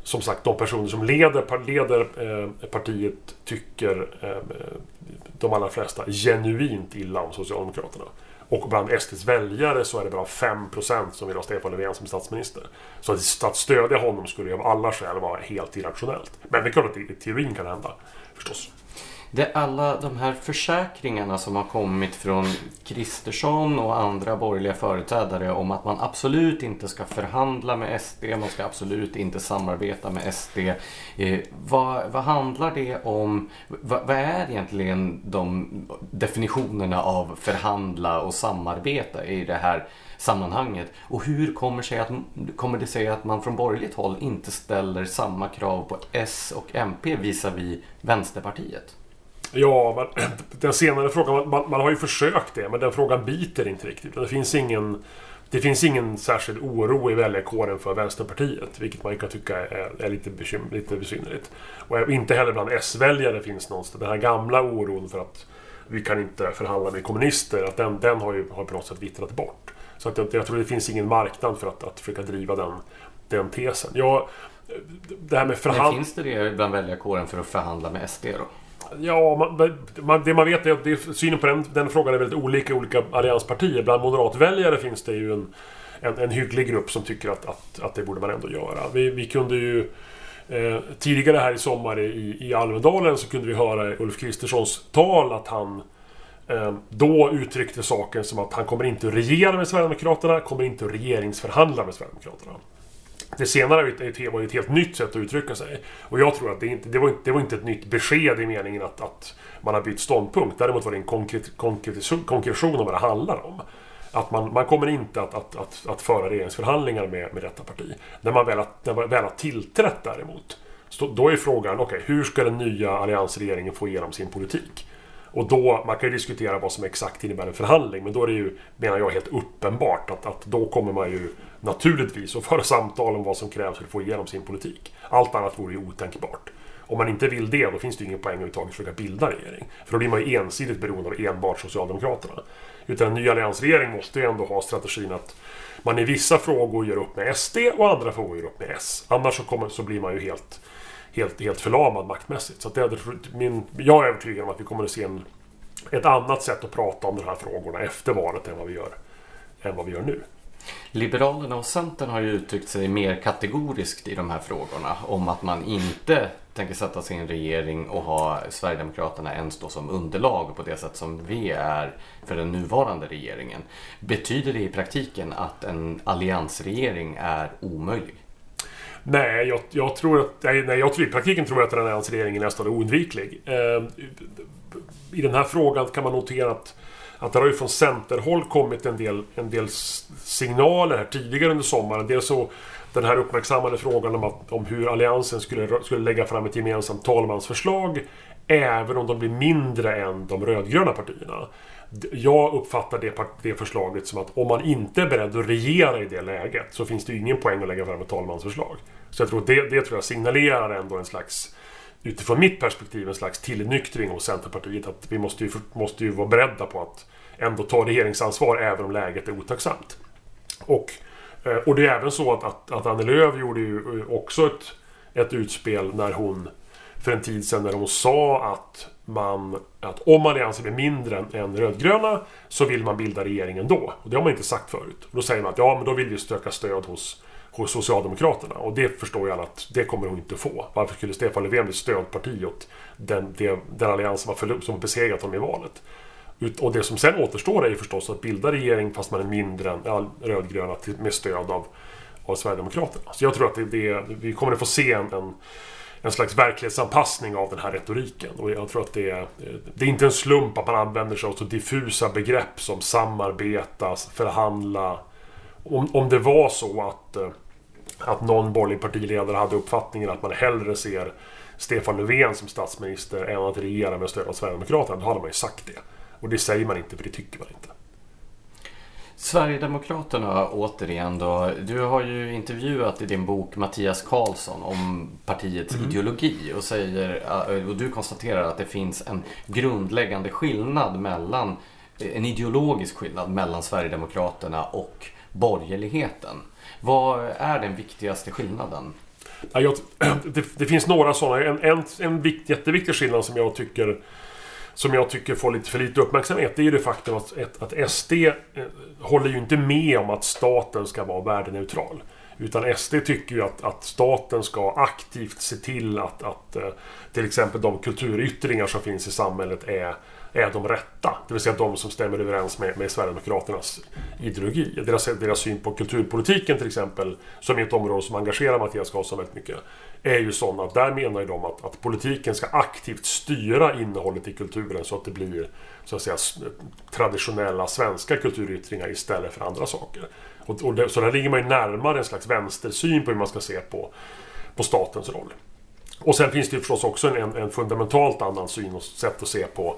som sagt, de personer som leder, leder eh, partiet tycker eh, de allra flesta genuint illa om Socialdemokraterna. Och bland SDs väljare så är det bara 5% som vill ha Stefan Löfven som statsminister. Så att, att stödja honom skulle ju av alla skäl vara helt irrationellt. Men det är klart att det i teorin kan hända. Förstås. Det är alla de här försäkringarna som har kommit från Kristersson och andra borgerliga företrädare om att man absolut inte ska förhandla med SD, man ska absolut inte samarbeta med SD. Eh, vad, vad, handlar det om? Vad, vad, är egentligen de definitionerna av förhandla och samarbeta i det här sammanhanget? Och hur kommer, sig att, kommer det sig att man från borgerligt håll inte ställer samma krav på S och MP visavi Vänsterpartiet? Ja, man, den senare frågan, man, man, har ju försökt det, men den frågan biter inte riktigt. Det finns ingen, det finns ingen särskild oro i väljarkåren för Vänsterpartiet, vilket man kan tycka är, är lite, bekym, lite besynnerligt. Och inte heller bland S-väljare finns någonstans den här gamla oron för att vi kan inte förhandla med kommunister, att den, den har ju har på något sätt vittrat bort. Så att jag, jag tror det finns ingen marknad för att, att försöka driva den, den tesen. Jag, det här med förhand... Men finns det det bland väljarkåren för att förhandla med SD då? Ja, man, man, det man vet är att det, synen på den, den, frågan är väldigt olika i olika allianspartier. Bland moderatväljare finns det ju en, en, en hygglig grupp som tycker att, att, att det borde man ändå göra. Vi, vi kunde ju eh, tidigare här i sommar i, i Almedalen så kunde vi höra Ulf Kristerssons tal att han eh, då uttryckte saken som att han kommer inte att regera med Sverigedemokraterna, kommer inte att regeringsförhandla med Sverigedemokraterna. Det senare var ju ett helt nytt sätt att uttrycka sig. Och jag tror att det, inte, det, var, inte, det var inte ett nytt besked i meningen att, att man har bytt ståndpunkt. Däremot var det en konkret, konkretion om vad det handlar om. Att man, man kommer inte att, att, att, att föra regeringsförhandlingar med, med detta parti. När man väl, när man väl har tillträtt däremot. Så då är frågan, okej, okay, hur ska den nya alliansregeringen få igenom sin politik? Och då, man kan ju diskutera vad som exakt innebär en förhandling, men då är det ju, menar jag, helt uppenbart att, att då kommer man ju naturligtvis att föra samtal om vad som krävs för att få igenom sin politik. Allt annat vore ju otänkbart. Om man inte vill det, då finns det ju ingen poäng överhuvudtaget att försöka bilda regering. För då blir man ju ensidigt beroende av enbart Socialdemokraterna. Utan en ny alliansregering måste ju ändå ha strategin att man i vissa frågor gör upp med SD och andra frågor gör upp med S. Annars så, kommer, så blir man ju helt, helt, helt förlamad maktmässigt. Så det, min, jag är övertygad om att vi kommer att se en, ett annat sätt att prata om de här frågorna efter valet än vad vi gör, än vad vi gör nu. Liberalerna och Centern har ju uttryckt sig mer kategoriskt i de här frågorna om att man inte tänker sätta sig i en regering och ha Sverigedemokraterna ens då som underlag på det sätt som vi är för den nuvarande regeringen. Betyder det i praktiken att en alliansregering är omöjlig? Nej, jag, jag tror att, nej, jag tror i praktiken tror jag att en alliansregering är nästan oundviklig. Eh, I den här frågan kan man notera att att det har ju från Centerhåll kommit en del, en del signaler här tidigare under sommaren. Dels så den här uppmärksammade frågan om, att, om hur Alliansen skulle, skulle lägga fram ett gemensamt talmansförslag även om de blir mindre än de rödgröna partierna. Jag uppfattar det, det förslaget som att om man inte är beredd att regera i det läget så finns det ju ingen poäng att lägga fram ett talmansförslag. Så jag tror det, det tror jag signalerar ändå en slags utifrån mitt perspektiv en slags tillnyktring hos Centerpartiet. Att vi måste ju, måste ju vara beredda på att ändå ta regeringsansvar även om läget är otacksamt. Och, eh, och det är även så att, att, att Annie Lööf gjorde ju eh, också ett, ett utspel när hon för en tid sedan när hon sa att man att om Alliansen blir mindre än, än rödgröna så vill man bilda regering ändå. Och det har man inte sagt förut. Och då säger man att ja, men då vill vi söka stöd hos hos Socialdemokraterna. Och det förstår ju alla att det kommer hon inte få. Varför skulle Stefan Löfven bli stödparti åt den, den, den allians som har, som har besegrat honom i valet? Och det som sen återstår är ju förstås att bilda regering fast man är mindre än ja, rödgröna med stöd av, av Sverigedemokraterna. Så jag tror att det, det, vi kommer att få se en, en, en slags verklighetsanpassning av den här retoriken. Och jag tror att det är, det är inte en slump att man använder sig av så diffusa begrepp som samarbeta, förhandla. Om, om det var så att eh, att någon borgerlig partiledare hade uppfattningen att man hellre ser Stefan Löfven som statsminister än att regera med stöd av Sverigedemokraterna. Då hade man ju sagt det. Och det säger man inte för det tycker man inte. Sverigedemokraterna återigen då. Du har ju intervjuat i din bok Mattias Karlsson om partiets mm. ideologi och, säger, och du konstaterar att det finns en grundläggande skillnad mellan en ideologisk skillnad mellan Sverigedemokraterna och borgerligheten. Vad är den viktigaste skillnaden? Ja, jag, det, det, finns några sådana. En, en, en vikt, jätteviktig skillnad som jag tycker som jag tycker får lite för lite uppmärksamhet, det är ju det faktum att, att SD eh, håller ju inte med om att staten ska vara värdeneutral. Utan SD tycker ju att, att staten ska aktivt se till att, att eh, till exempel de kulturyttringar som finns i samhället är är de rätta. Det vill säga de som stämmer överens med, med Sverigedemokraternas ideologi. Deras, deras syn på kulturpolitiken till exempel, som är ett område som engagerar Mattias Karlsson väldigt mycket, är ju sådana att där menar ju de att, att politiken ska aktivt styra innehållet i kulturen så att det blir så att säga traditionella svenska kulturyttringar istället för andra saker. Och, och det, så där ligger man ju närmare en slags vänstersyn på hur man ska se på, på statens roll. Och sen finns det ju förstås också en, en fundamentalt annan syn och sätt att se på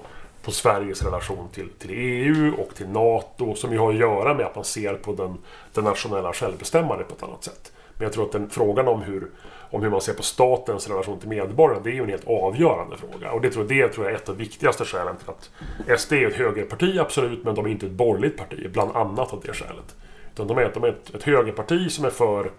på Sveriges relation till, till EU och till NATO som ju har att göra med att man ser på den, den nationella självbestämmandet på ett annat sätt. Men jag tror att den frågan om hur, om hur man ser på statens relation till medborgarna, det är ju en helt avgörande fråga. Och det tror, det tror jag är ett av de viktigaste skälen till att SD är ett högerparti, absolut, men de är inte ett borgerligt parti, bland annat av det skälet. Utan de är, de är ett, ett högerparti som är för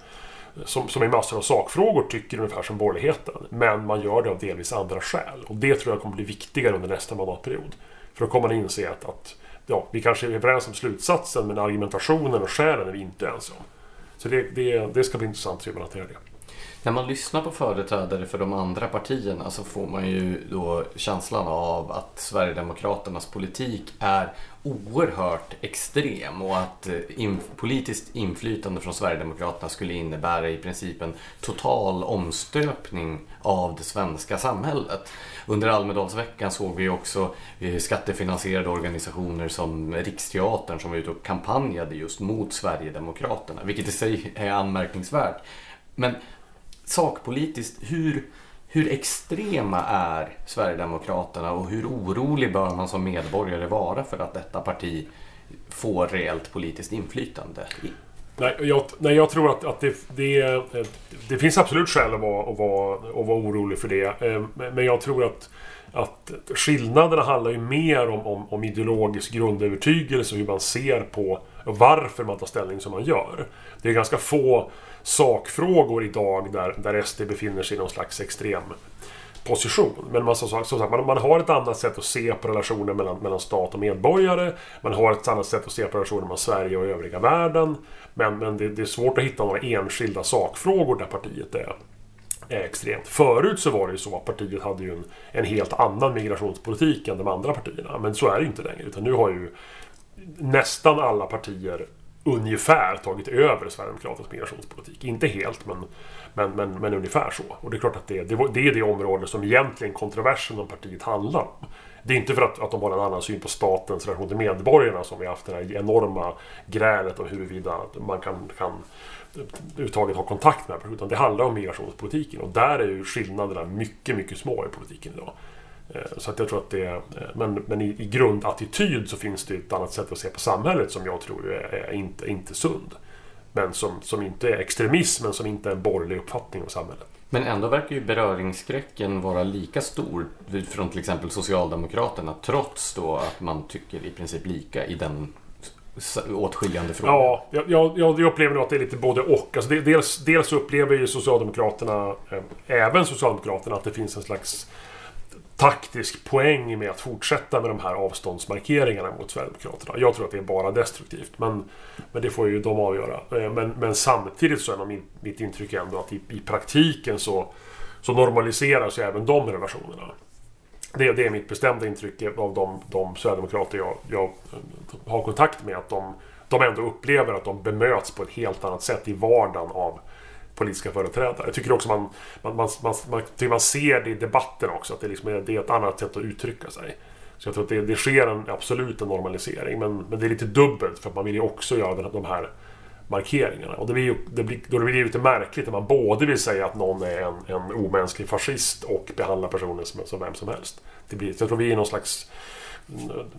som, som i massor av sakfrågor tycker ungefär som borgerligheten. Men man gör det av delvis andra skäl. Och det tror jag kommer bli viktigare under nästa mandatperiod. För då kommer man inse att, att ja, vi kanske är överens om slutsatsen men argumentationen och skälen är vi inte ens om. Så det, det, det ska bli intressant att se hur man hanterar det. När man lyssnar på företrädare för de andra partierna så får man ju då känslan av att Sverigedemokraternas politik är oerhört extrem och att eh, in, politiskt inflytande från Sverigedemokraterna skulle innebära i princip en total omstöpning av det svenska samhället. Under Almedalsveckan såg vi också eh, skattefinansierade organisationer som Riksteatern som var ute och kampanjade just mot Sverigedemokraterna, vilket i sig är anmärkningsvärt. Men sakpolitiskt, hur, hur extrema är Sverigedemokraterna och hur orolig bör man som medborgare vara för att detta parti får reellt politiskt inflytande? Nej, jag, nej, jag tror att, att det, det, det, finns absolut skäl att vara, att, vara, att vara orolig för det. Ehm, men jag tror att, att skillnaderna handlar ju mer om, om, om ideologisk grundövertygelse och hur man ser på varför man tar ställning som man gör. Det är ganska få sakfrågor idag där, där SD befinner sig i någon slags extrem position. Men man, som sagt, man, man har ett annat sätt att se på relationen mellan, mellan stat och medborgare. Man har ett annat sätt att se på relationen mellan Sverige och övriga världen. Men, men det, det är svårt att hitta några enskilda sakfrågor där partiet är, är extremt. Förut så var det ju så att partiet hade ju en, en helt annan migrationspolitik än de andra partierna. Men så är det inte längre. Utan nu har ju nästan alla partier ungefär tagit över Sverigedemokraternas migrationspolitik. Inte helt, men, men, men, men ungefär så. Och det är klart att det, det, det är det område som egentligen kontroversen om partiet handlar om. Det är inte för att, att de har en annan syn på statens relation till medborgarna som vi har haft det här enorma grälet om huruvida man kan, kan överhuvudtaget ha kontakt med, utan det handlar om migrationspolitiken. Och där är ju skillnaderna mycket, mycket små i politiken idag. Eh, så att jag tror att det... Eh, men, men i, i grundattityd så finns det ett annat sätt att se på samhället som jag tror är, är inte, inte sund. Men som, som inte är extremism, men som inte är en borgerlig uppfattning om samhället. Men ändå verkar ju beröringsskräcken vara lika stor från till exempel Socialdemokraterna trots då att man tycker i princip lika i den åtskiljande frågan. Ja, jag, jag, jag upplever nog att det är lite både och. Alltså dels, dels upplever ju Socialdemokraterna, eh, även Socialdemokraterna, att det finns en slags taktisk poäng med att fortsätta med de här avståndsmarkeringarna mot Sverigedemokraterna. Jag tror att det är bara destruktivt. Men, men det får ju de avgöra. Eh, men, men samtidigt så är min, mitt intryck ändå att i, i praktiken så, så normaliseras ju även de relationerna. Det, det är mitt bestämda intryck av de, de Sverigedemokrater jag, jag eh, har kontakt med. Att de, de ändå upplever att de bemöts på ett helt annat sätt i vardagen av politiska företrädare. Jag tycker också man, man, man, man, man, man ser det i debatten också, att det, liksom det är ett annat sätt att uttrycka sig. Så jag tror att det, det sker en, absolut en normalisering, men, men det är lite dubbelt för att man vill ju också göra de här markeringarna. Och det blir ju, det blir, då blir det lite märkligt när man både vill säga att någon är en, en omänsklig fascist och behandla personen som, som vem som helst. Det blir, jag tror vi är någon slags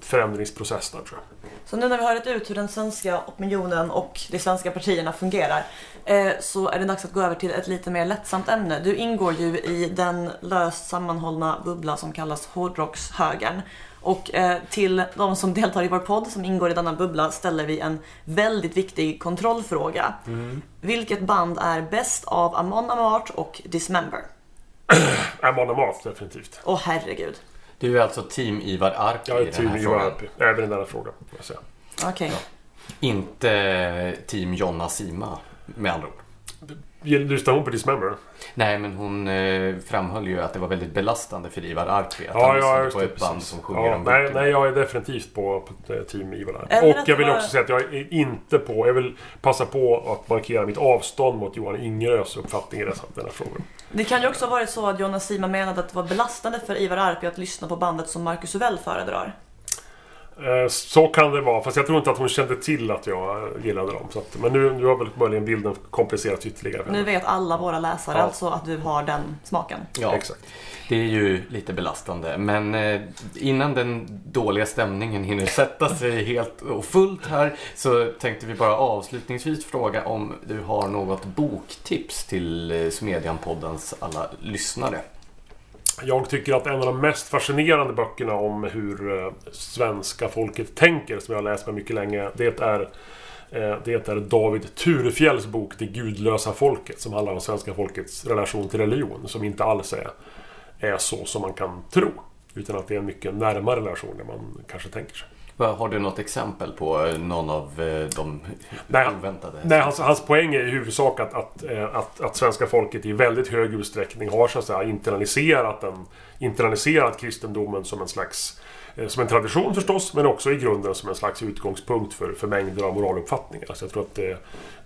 förändringsprocess där tror jag. Så nu när vi har rätt ut hur den svenska opinionen och de svenska partierna fungerar eh, så är det dags att gå över till ett lite mer lättsamt ämne. Du ingår ju i den löst sammanhållna bubbla som kallas hårdrockshögern. Och eh, till de som deltar i vår podd som ingår i denna bubbla ställer vi en väldigt viktig kontrollfråga. Mm. Vilket band är bäst av Amon Amart och Dismember? Amon Amart definitivt. Åh herregud. Du är alltså team Ivar Arpi Jag är i den team här Ivar frågan. Arpi. Även i denna fråga. får jag säga. Okej. Inte team Jonna Sima med andra ord. Lyssnar hon på Dismember? Nej, men hon eh, framhöll ju att det var väldigt belastande för Ivar Arpi att Ja, han ja, lyssnade på det, ett band precis. som sjunger Ja, om nej, nej, jag är definitivt på, på ett team Ivar Arpi. Och jag vill var- också säga att jag är inte på... Jag vill passa på att markera mitt avstånd mot Johan Ingerös uppfattning i dessa, denna fråga. Det kan ju också ha varit så att Jonas Sima menade att det var belastande för Ivar Arpi att lyssna på bandet som Marcus Uvell föredrar. Eh, Så kan det vara, fast jag tror inte att hon kände till att jag gillade dem. Så att, men nu, nu har väl möjligen bilden komplicerats ytterligare. Nu vet alla våra läsare Ja. alltså att du har den smaken. Ja, Exakt. det är ju lite belastande. Men eh, innan den dåliga stämningen hinner sätta sig helt och fullt här så tänkte vi bara avslutningsvis fråga om du har något boktips till eh, Smedjan-poddens alla lyssnare. Jag tycker att en av de mest fascinerande böckerna om hur eh, svenska folket tänker, som jag har läst med mycket länge, det är eh, det är David Turefjälls bok Det gudlösa folket som handlar om svenska folkets relation till religion som inte alls är, är så som man kan tro. Utan att det är en mycket närmare relation än man kanske tänker sig. Har du något exempel på eh, någon av eh, de Nej, oväntade? Nej, hans, hans poäng är i huvudsak att, att, eh, att, att svenska folket i väldigt hög utsträckning har så att säga, internaliserat, den, internaliserat kristendomen som en slags eh, som en tradition förstås, men också i grunden som en slags utgångspunkt för, för mängder av moraluppfattningar. Så jag tror att det,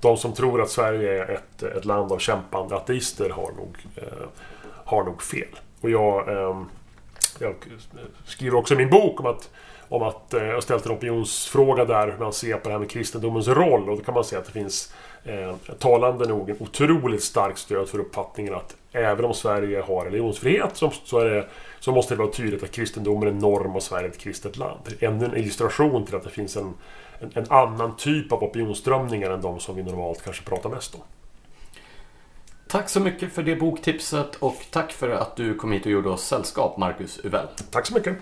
de som tror att Sverige är ett, ett land av kämpande ateister har nog, eh, har nog fel. Och jag, ehm, jag skriver också i min bok om att om att eh, jag har ställt en opinionsfråga där hur man ser på det här med kristendomens roll och då kan man se att det finns eh, talande nog en otroligt starkt stöd för uppfattningen att även om Sverige har religionsfrihet så, så, det, så måste det vara tydligt att kristendomen är norm och Sverige är ett kristet land. Ännu en illustration till att det finns en, en, en annan typ av opinionsströmningar än de som vi normalt kanske pratar mest om. Tack så mycket för det boktipset och tack för att du kom hit och gjorde oss sällskap, Marcus Uvell. Tack så mycket!